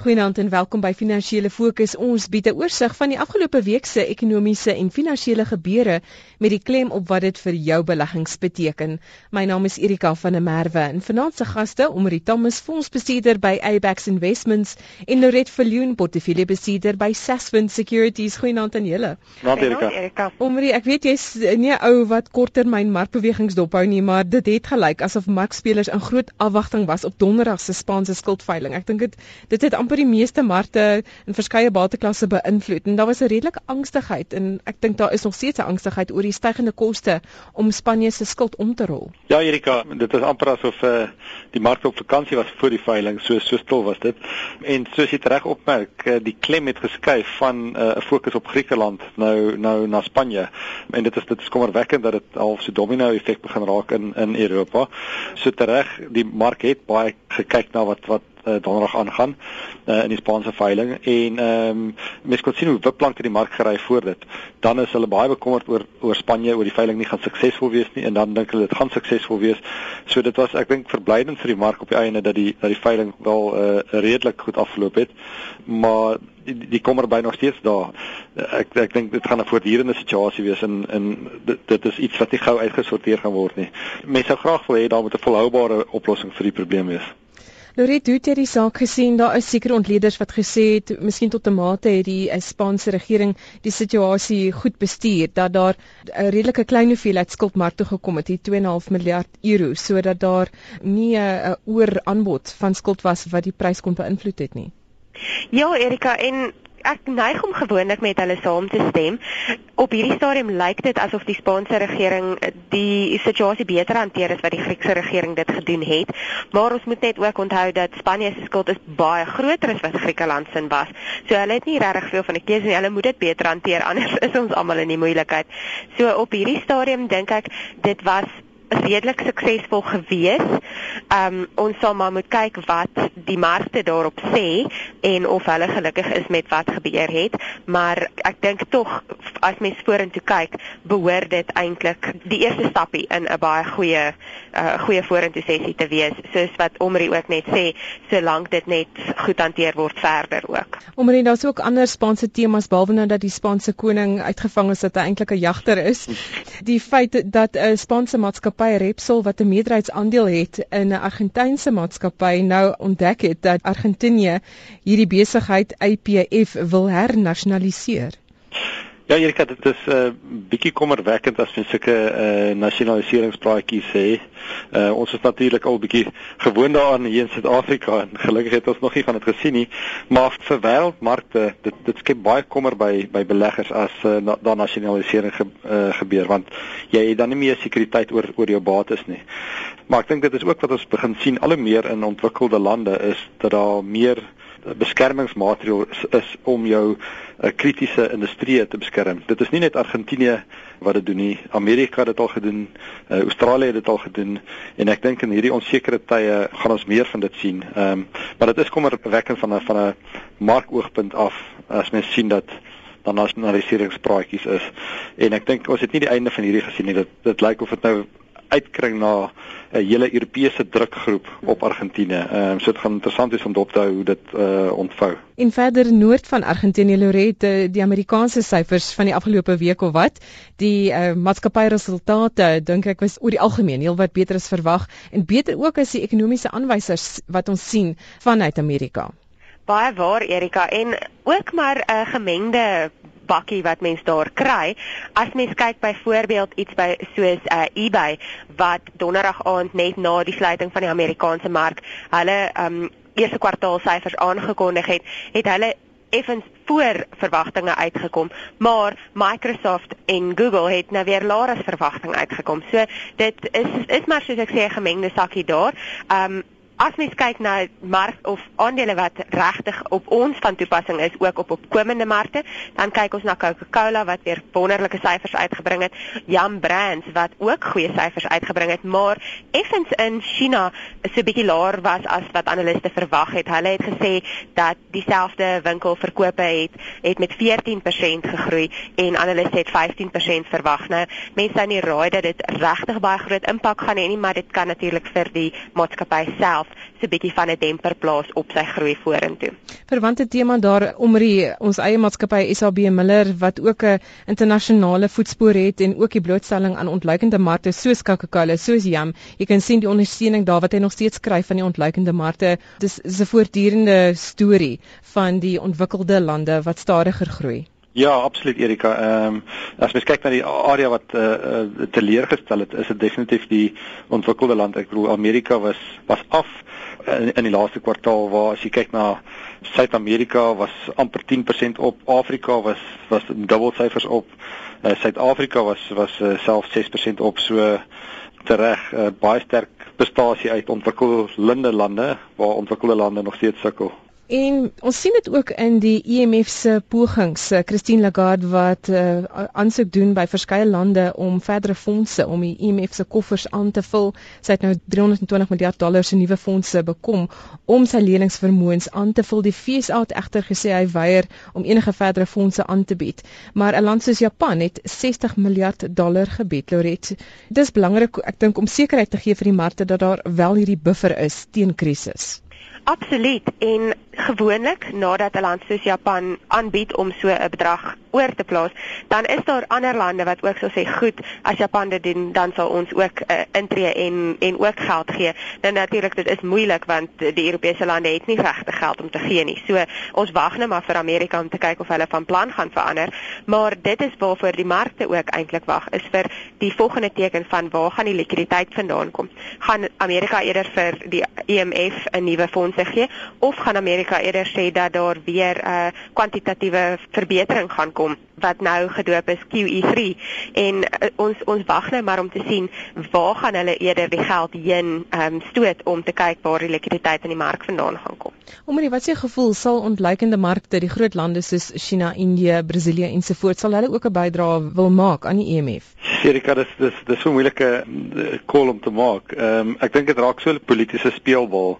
Goeienaand en welkom by Finansiële Fokus. Ons bied 'n oorsig van die afgelope week se ekonomiese en finansiële gebeure met die klem op wat dit vir jou beleggings beteken. My naam is Erika van der Merwe en vanaand se gaste, Omri Thomas, fondsbestuurder by Abax Investments en Loret Viljoen, portefeuljebestuurder by Sasfin Securities. Goeienaand aan julle. Goeienaand Erika. Omri, ek weet jy's nie 'n ou wat korttermyn markbewegings dophou nie, maar dit het gelyk asof markspelers in groot afwagting was op Donderdag se Spaanse skuldveiling. Ek dink dit dit het amper die meeste markte in verskeie bateklasse beïnvloed en daar was 'n redelike angstigheid en ek dink daar is nog steeds 'n angstigheid oor die stygende koste om Spanje se skuld om te rol. Ja Erika, dit is amper asof uh, die markte op vakansie was voor die veiling, so so stil was dit. En soos jy reg opmerk, uh, die klem het geskuif van eh, 'n uh, fokus op Griekeland nou nou na Spanje. En dit is dit is kommerwekkend dat dit half so domino effek begin raak in in Europa. So reg, die mark het baie gekyk na wat wat uh, donderdag aangaan uh, in die Spaanse veiling en ehm um, mens kon sien hoe wipplank in die mark gery voor dit. Dan is hulle baie bekommerd oor oor Spanje oor die veiling nie gaan suksesvol wees nie en dan dink hulle dit gaan suksesvol wees. So dit was ek dink verblydend vir die mark op die einde dat die dat die veiling wel uh, redelik goed afgeloop het. Maar die, die kommer by nog steeds daar. Ek ek dink dit gaan 'n voortdurende situasie wees en en dit, dit is iets wat nie gou uitgesorteer gaan word nie. Mense sou graag wil hê daar moet 'n volhoubare oplossing vir die probleem wees. Loret het hierdie saak gesien. Daar is seker ontleeders wat gesê het miskien tot 'n mate het die eh, Spaanse regering die situasie goed bestuur dat daar 'n redelike klein hoeveelheid skuldmark toe gekom het, hier 2.5 miljard euro, sodat daar nie 'n oor aanbod van skuld was wat die prys kon beïnvloed het nie. Ja, Erika, en ek neig om gewoonlik met hulle saam te stem. Op hierdie stadium lyk dit asof die Spaanse regering die situasie beter hanteer as wat die Griekse regering dit gedoen het. Maar ons moet net ook onthou dat Spanje se skuld is baie groter as wat Griekeland se was. So hulle het nie regtig veel van 'n keuse nie. Hulle moet dit beter hanteer anders is ons almal in die moeilikheid. So op hierdie stadium dink ek dit was redelik suksesvol gewees. Um ons sal maar moet kyk wat die markte daarop sê en of hulle gelukkig is met wat gebeur het, maar ek dink tog as mens vorentoe kyk, behoort dit eintlik die eerste stappie in 'n baie goeie uh goeie vorentoe sessie te wees, soos wat Omri ook net sê, solank dit net goed hanteer word verder ook. Omri, daar's ook ander Spaanse temas behalwe nou dat die Spaanse koning uitgevang is dat hy eintlik 'n jagter is. Die feit dat 'n Spaanse maatskappy maatskappy Repsol wat 'n meerderheidsaandeel het in 'n Argentynse maatskappy nou ontdek het dat Argentinië hierdie besigheid IPF wil hernasionaliseer. Ja, Erika, dit is 'n uh, bietjie kommerwekkend as mens sulke uh, nasionaliseringspraatjies sê. Uh, ons is natuurlik al bietjie gewoond daaraan hier in Suid-Afrika en gelukkig het ons nog nie van dit gesien nie, maar vir wêreldmarkte, dit dit skep baie kommer by by beleggers as uh, na, daar nasionalisering ge, uh, gebeur want jy het dan nie meer sekuriteit oor oor jou bates nie. Maar ek dink dit is ook wat ons begin sien al hoe meer in ontwikkelde lande is dat daar meer beskermingsmateriaal is, is om jou uh, kritiese industrie te beskerm. Dit is nie net Argentinië wat dit doen nie. Amerika het dit al gedoen, uh, Australië het dit al gedoen en ek dink in hierdie onsekere tye gaan ons meer van dit sien. Ehm um, maar dit is kommerwekkend van 'n van 'n markoogpunt af as mens sien dat dan nasionaliseringspraatjies is. En ek dink ons het nie die einde van hierdie gesien nie. Dit dit lyk of dit nou uitkring na 'n hele Europese drukgroep op Argentinië. Ehm um, so dit gaan interessant wees om dop te hou hoe dit uh ontvou. En verder noord van Argentinië Lorette, die Amerikaanse syfers van die afgelope week of wat, die uh maatskappy resultate dink ek was oor die algemeen heelwat beter as verwag en beter ook as die ekonomiese aanwysers wat ons sien vanuit Amerika. Baie waar Erika en ook maar 'n uh, gemengde bakkie wat mens daar kry. As mens kyk byvoorbeeld iets by soos uh, eBay wat donderdag aand net na die sluiting van die Amerikaanse mark hulle um eerste kwartaalsyfers aangekondig het, het hulle effens voor verwagtinge uitgekom, maar Microsoft en Google het nou weer laer as verwagting uitgekom. So dit is is maar soos ek sê 'n gemengde sakkie daar. Um as mens kyk na mark of aandele wat regtig op ons van toepassing is ook op opkomende markte, dan kyk ons na Coca-Cola wat weer wonderlike syfers uitgebring het, Yum Brands wat ook goeie syfers uitgebring het, maar effens in China is 'n bietjie laer was as wat analiste verwag het. Hulle het gesê dat dieselfde winkelverkope het het met 14% gegroei en analiste het 15% verwag. Nou, mense sou nie raai dat dit regtig baie groot impak gaan hê nie, maar dit kan natuurlik vir die maatskappy self so 'n bietjie van 'n demper plaas op sy groei vorentoe. Verwante tema daar omre ons eie maatskappy SAB Miller wat ook 'n internasionale voetspoor het en ook die blootstelling aan ontluikende markte soos Coca-Cola, soos Yum. Jy kan sien die ondersteuning daar wat hy nog steeds kry van die ontluikende markte. Dis 'n voortdurende storie van die ontwikkelde lande wat stadiger groei. Ja, absoluut Erika. Ehm um, as mens kyk na die area wat uh, uh, teleurgestel het, is dit definitief die ontwikkelde land. Ek bedoel Amerika was was af in, in die laaste kwartaal waar as jy kyk na Suid-Amerika was amper 10% op, Afrika was was dubbel syfers op. Uh, Suid-Afrika was was uh, self 6% op. So tereg uh, baie sterk prestasie uit ontwikkelde lande waar ontwikkelde lande nog steeds sukkel. En ons sien dit ook in die IMF e se pogings. Eh, Christine Lagarde wat uh, aansoek doen by verskeie lande om verdere fondse om die IMF e se koffers aan te vul. Sy het nou 320 miljard dollar se nuwe fondse bekom om sy leningsvermoëns aan te vul. Die FSA het egter gesê hy weier om enige verdere fondse aan te bied. Maar 'n land soos Japan het 60 miljard dollar gebied, Loret. Dis belangrik ek dink om sekerheid te gee vir die markte dat daar wel hierdie buffer is teen krisis. Absoluut en gewoonlik nadat 'n land soos Japan aanbied om so 'n bedrag oor te plaas, dan is daar ander lande wat ook sal sê, "Goed, as Japan dit doen, dan sal ons ook uh, intree en en ook geld gee." Nou natuurlik dit is moeilik want die Europese lande het nie regte geld om te gee nie. So ons wag net maar vir Amerika om te kyk of hulle van plan gaan verander, maar dit is waarvoor die markte ook eintlik wag, is vir die volgende teken van waar gaan die likwiditeit vandaan kom? Gaan Amerika eerder vir die IMF e 'n nuwe fondse gee of gaan Amerika eerder sê dat daar weer 'n uh, kwantitatiewe verbetering gaan kom wat nou gedoop is QE3 en uh, ons ons wag nou maar om te sien waar gaan hulle eerder die geld heen um, stoot om te kyk waar die likwiditeit in die mark vandaan gaan kom. Omdat wat sê gevoel sal ontluikende markte die groot lande soos China, Indië, Brasilië ensovoorts sal hulle ook 'n bydrae wil maak aan die EMF. Erika, dis dis dis 'n moeilike eh, call om te maak. Ehm um, ek dink dit raak so 'n politieke speelbal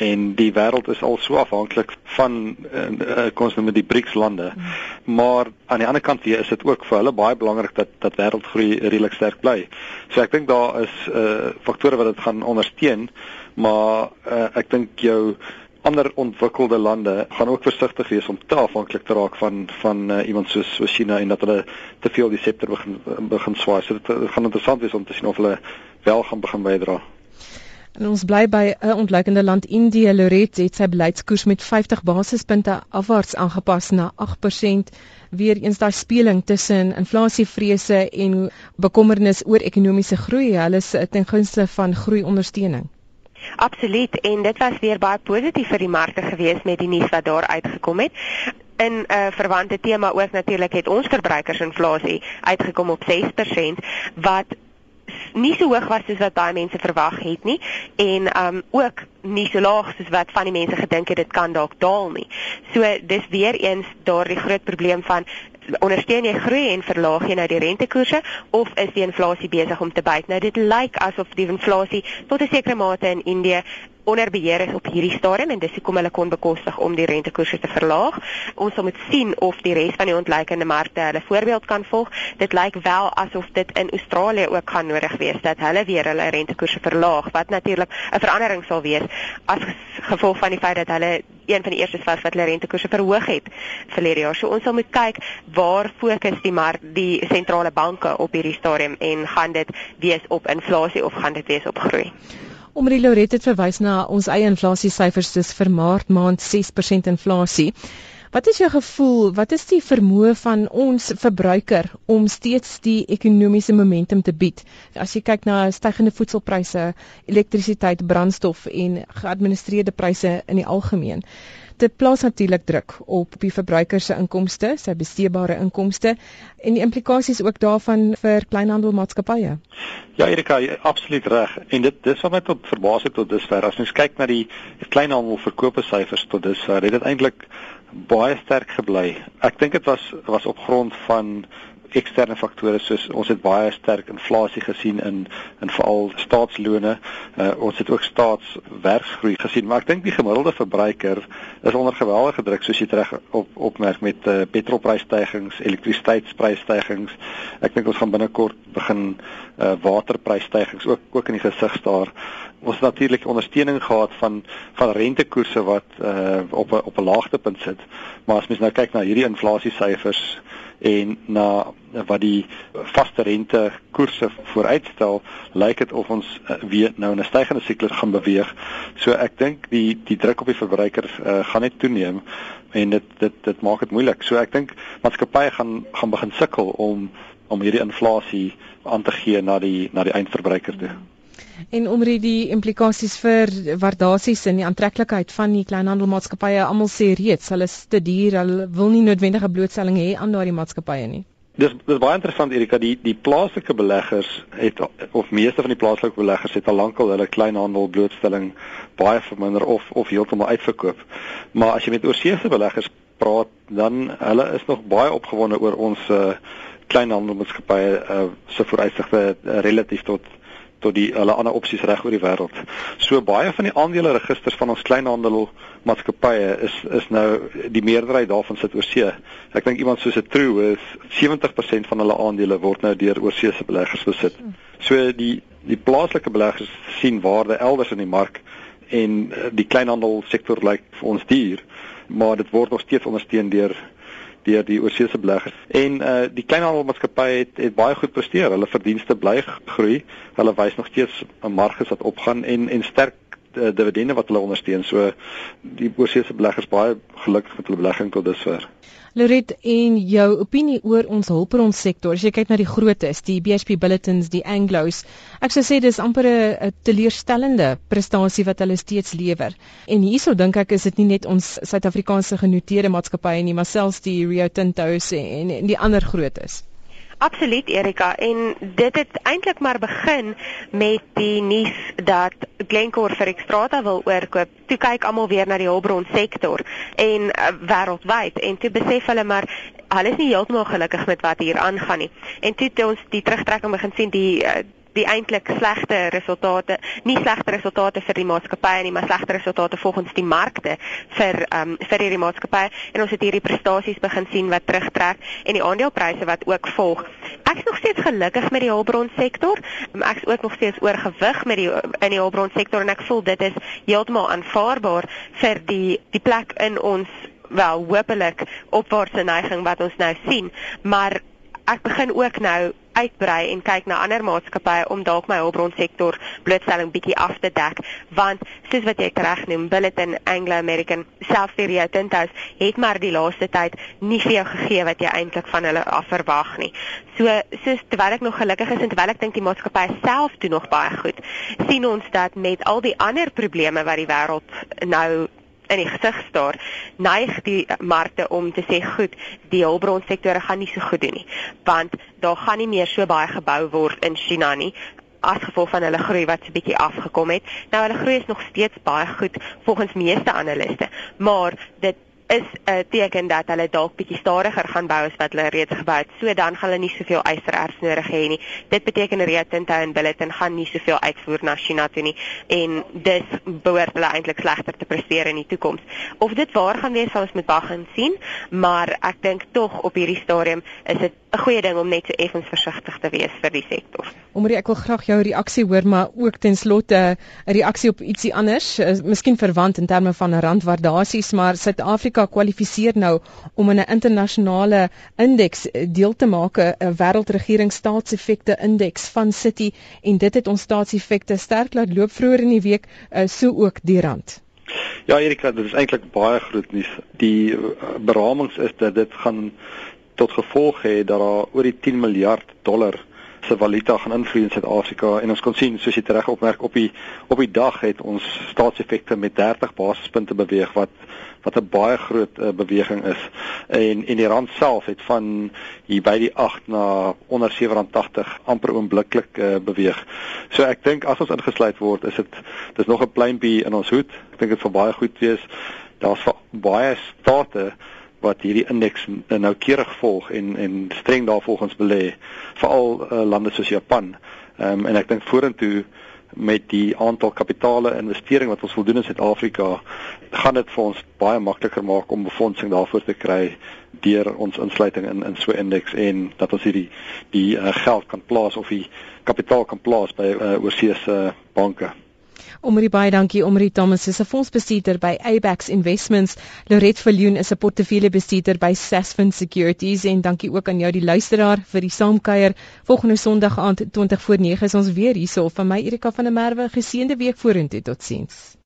en die wêreld is al so afhanklik van uh, kon ons nou met die BRICS lande. Mm. Maar aan die ander kant weer is dit ook vir hulle baie belangrik dat dat wêreldgroei redelik sterk bly. So ek dink daar is uh faktore wat dit gaan ondersteun, maar uh, ek dink jou ander ontwikkelde lande gaan ook versigtig wees om te afhanklik te raak van van uh, iemand soos so China en dat hulle te veel die septer begin begin swaai. So dit, dit gaan interessant wees om te sien of hulle wel gaan begin bydra. En ons bly by 'n ontluikende land Indië. Loret het sy beleidskoers met 50 basispunte afwaarts aangepas na 8%. Weer eens daai speling tussen inflasievrese en bekommernis oor ekonomiese groei. Hulle is ten gunste van groei-ondersteuning. Absoluut en dit was weer baie positief vir die markte gewees met die nuus wat daar uitgekom het. In 'n uh, verwante tema ook natuurlik het ons verbruikersinflasie uitgekom op 6% wat nie so hoog was soos wat baie mense verwag het nie en um ook nie so laag soos wat van die mense gedink het dit kan dalk daal nie. So dis weer eens daardie groot probleem van ondersteun jy groei en verlaag jy nou die rentekoerse of is die inflasie besig om te byt? Nou dit lyk asof die inflasie tot 'n sekere mate in Indië onder beheer is op hierdie stadium en dis hoekom hulle kon bekostig om die rentekoerse te verlaag. Ons sal moet sien of die res van die ontleikende markte hulle voorbeeld kan volg. Dit lyk wel asof dit in Australië ook gaan nodig wees dat hulle weer hulle rentekoerse verlaag wat natuurlik 'n verandering sal wees as gevolg van die feit dat hulle een van die eerstes was wat hulle rentekoerse verhoog het verlede jaar. So ons sal moet kyk waar fokus die mark die sentrale banke op hierdie stadium en gaan dit wees op inflasie of gaan dit wees op groei? Omri Lauret het verwys na ons eie inflasiesyfers dis vir Maart maand 6% inflasie. Wat is jou gevoel? Wat is die vermoë van ons verbruiker om steeds die ekonomiese momentum te bied? As jy kyk na stygende voedselpryse, elektrisiteit, brandstof en geadministreerde pryse in die algemeen dit plaas natuurlik druk op die verbruiker se inkomste, sy besteedbare inkomste en die implikasies ook daarvan vir kleinhandelmaatskappye. Ja, Erika, absoluut reg. En dit dis wat my tot verbaas het tot dusver. As mens kyk na die kleinhandelverkope syfers tot dusver, het dit eintlik baie sterk gebly. Ek dink dit was was op grond van eksterne faktore soos ons het baie sterk inflasie gesien in in veral staatslone. Uh, ons het ook staatswerksgroei gesien, maar ek dink die gemiddelde verbruiker is onder geweldige druk soos jy reg op opmerk met uh, petrolprysstygings, elektrisiteitsprysstygings. Ek dink ons gaan binnekort begin uh, waterprysstygings ook ook in die gesig staar. Ons natuurlik ondersteuning gehad van van rentekoerse wat uh op 'n op 'n laagtepunt sit. Maar as mens nou kyk na hierdie inflasiesyfers en na wat die vaste rente koerse vooruitstel, lyk dit of ons uh, weer nou in 'n stygende siklus gaan beweeg. So ek dink die die druk op die verbruiker uh, gaan net toeneem en dit dit dit maak dit moeilik. So ek dink maatskappye gaan gaan begin sukkel om om hierdie inflasie aan te gee na die na die eindverbruiker toe. Hmm en omre die implikasies vir waardasies en die aantreklikheid van die kleinhandelmaatskappye almal sê reeds hulle is te duur hulle wil nie noodwendige blootstelling hê aan daardie maatskappye nie. Dis dis baie interessant Erika die die plaaslike beleggers het of meeste van die plaaslike beleggers het al lankal hulle kleinhandel blootstelling baie verminder of of heeltemal uitverkoop. Maar as jy met oorseese beleggers praat dan hulle is nog baie opgewonde oor ons uh, kleinhandelmaatskappye uh, se vooruitsigte uh, relatief tot tot die hulle ander opsies reg oor die wêreld. So baie van die aandeleregisters van ons kleinhandel maatskappye is is nou die meerderheid daarvan sit oor see. Ek dink iemand soos 'n True is 70% van hulle aandele word nou deur oorseese beleggers besit. So die die plaaslike beleggers sien waarde elders in die mark en eh, die kleinhandel sektor lyk vir ons duur, maar dit word nog steeds ondersteun deur deur die oorseese beleggers. En uh die kleinhandelmaatskappye het het baie goed presteer. Hulle verdienste bly groei. Hulle wys nog steeds 'n marges wat opgaan en en sterk uh, dividende wat hulle ondersteun. So die oorseese beleggers baie gelukkig met hulle belegging tot dusver. Loret en jou opinie oor ons hulpbron sektor. As jy kyk na die grootes, die BHP Bulletins, die Anglos, ek sou sê dis amper 'n teleurstellende prestasie wat hulle steeds lewer. En hierso dink ek is dit nie net ons Suid-Afrikaanse genoteerde maatskappye nie, maar selfs die Rio Tinto en en die ander grootes. Absoluut Erika en dit het eintlik maar begin met die nuus dat Glencore vir Xstrata wil oorkoop. Toe kyk almal weer na die hulpbron sektor en uh, wêreldwyd en toe besef hulle maar hulle is nie heeltemal gelukkig met wat hier aangaan nie. En toe het ons die terugtrekking begin sien die uh, die eintlik slegte resultate, nie slegte resultate vir die maatskappye nie, maar slegte resultate volgens die markte vir ehm um, vir hierdie maatskappye en ons het hierdie prestasies begin sien wat terugtrek en die aandelepryse wat ook volg. Ek is nog steeds gelukkig met die hulpbron sektor. Um, ek is ook nog steeds oorgewig met die in die hulpbron sektor en ek voel dit is heeltemal aanvaarbaar vir die die plek in ons wel hopelik opwaartse neiging wat ons nou sien, maar ek begin ook nou uitbrei en kyk na ander maatskappye om dalk my hulpbronsektor blootstelling bietjie af te dek want soos wat jy reg noem Billiton Anglo American selfs vir jou Tintos het maar die laaste tyd nie vir jou gegee wat jy eintlik van hulle af verwag nie. So soos terwyl ek nog gelukkig is en terwyl ek dink die maatskappy self doen nog baie goed, sien ons dat met al die ander probleme wat die wêreld nou in die gesig staar, neig die markte om te sê goed, die hulpbronsektore gaan nie so goed doen nie, want daar gaan nie meer so baie gebou word in China nie as gevolg van hulle groei wat so bietjie afgekom het. Nou hulle groei is nog steeds baie goed volgens meeste analiste, maar dit is 'n teken dat hulle dalk bietjie stadiger gaan bou as wat hulle reeds gebou het. So dan gaan hulle nie soveel ystererts nodig hê nie. Dit beteken Rio Tinto en Billiton gaan nie soveel uitvoer na China toe nie en dis behoort hulle eintlik slegter te presteer in die toekoms. Of dit waar gaan wees, sal ons moet wag en sien, maar ek dink tog op hierdie stadium is dit 'n goeie ding om net so effens versigtig te wees vir die sektor. Omre ek wil graag jou reaksie hoor, maar ook ten slotte 'n reaksie op ietsie anders, miskien verwant in terme van randwaardasies, maar Suid-Afrika kwalifiseer nou om in 'n internasionale indeks eh, deel te maak, 'n wêreldregering staatseffekte indeks van City en dit het ons staatseffekte sterk laat loop vroeër in die week, uh, so ook die rand. Ja, Erika, dit is eintlik baie groot nuus. Die uh, beramings is dat dit gaan tot gevolg hê dat daar oor die 10 miljard dollar se valuta gaan invloed in Suid-Afrika en ons kon sien soos jy reg opmerk op die op die dag het ons staatseffekte met 30 basispunte beweeg wat wat 'n baie groot uh, beweging is en en die rand self het van hier by die 8 na onder 87 amper oombliklik uh, beweeg. So ek dink as ons ingesluit word is dit dis nog 'n pleintjie in ons hoed. Ek dink dit sal baie goed wees. Daar's baie state wat hierdie indeks noukeurig volg en en streng daarvolgens belê veral uh, lande soos Japan. Ehm um, en ek dink vorentoe met die aantal kapitale investering wat ons wil doen in Suid-Afrika gaan dit vir ons baie makliker maak om befondsing daarvoor te kry deur ons insluiting in in so 'n indeks en dat ons hierdie die uh, geld kan plaas of die kapitaal kan plaas by uh, oorseese banke. Omrie baie dankie Omrie Thomas is 'n fondsbestuurder by Abax Investments. Loret Viljoen is 'n portefeuljebestuurder by Sasfin Securities en dankie ook aan jou die luisteraar vir die saamkuier. Volgende Sondag aand 20 voor 9 is ons weer hierso van my Erika van der Merwe. Geseënde week vorentoe. Totsiens.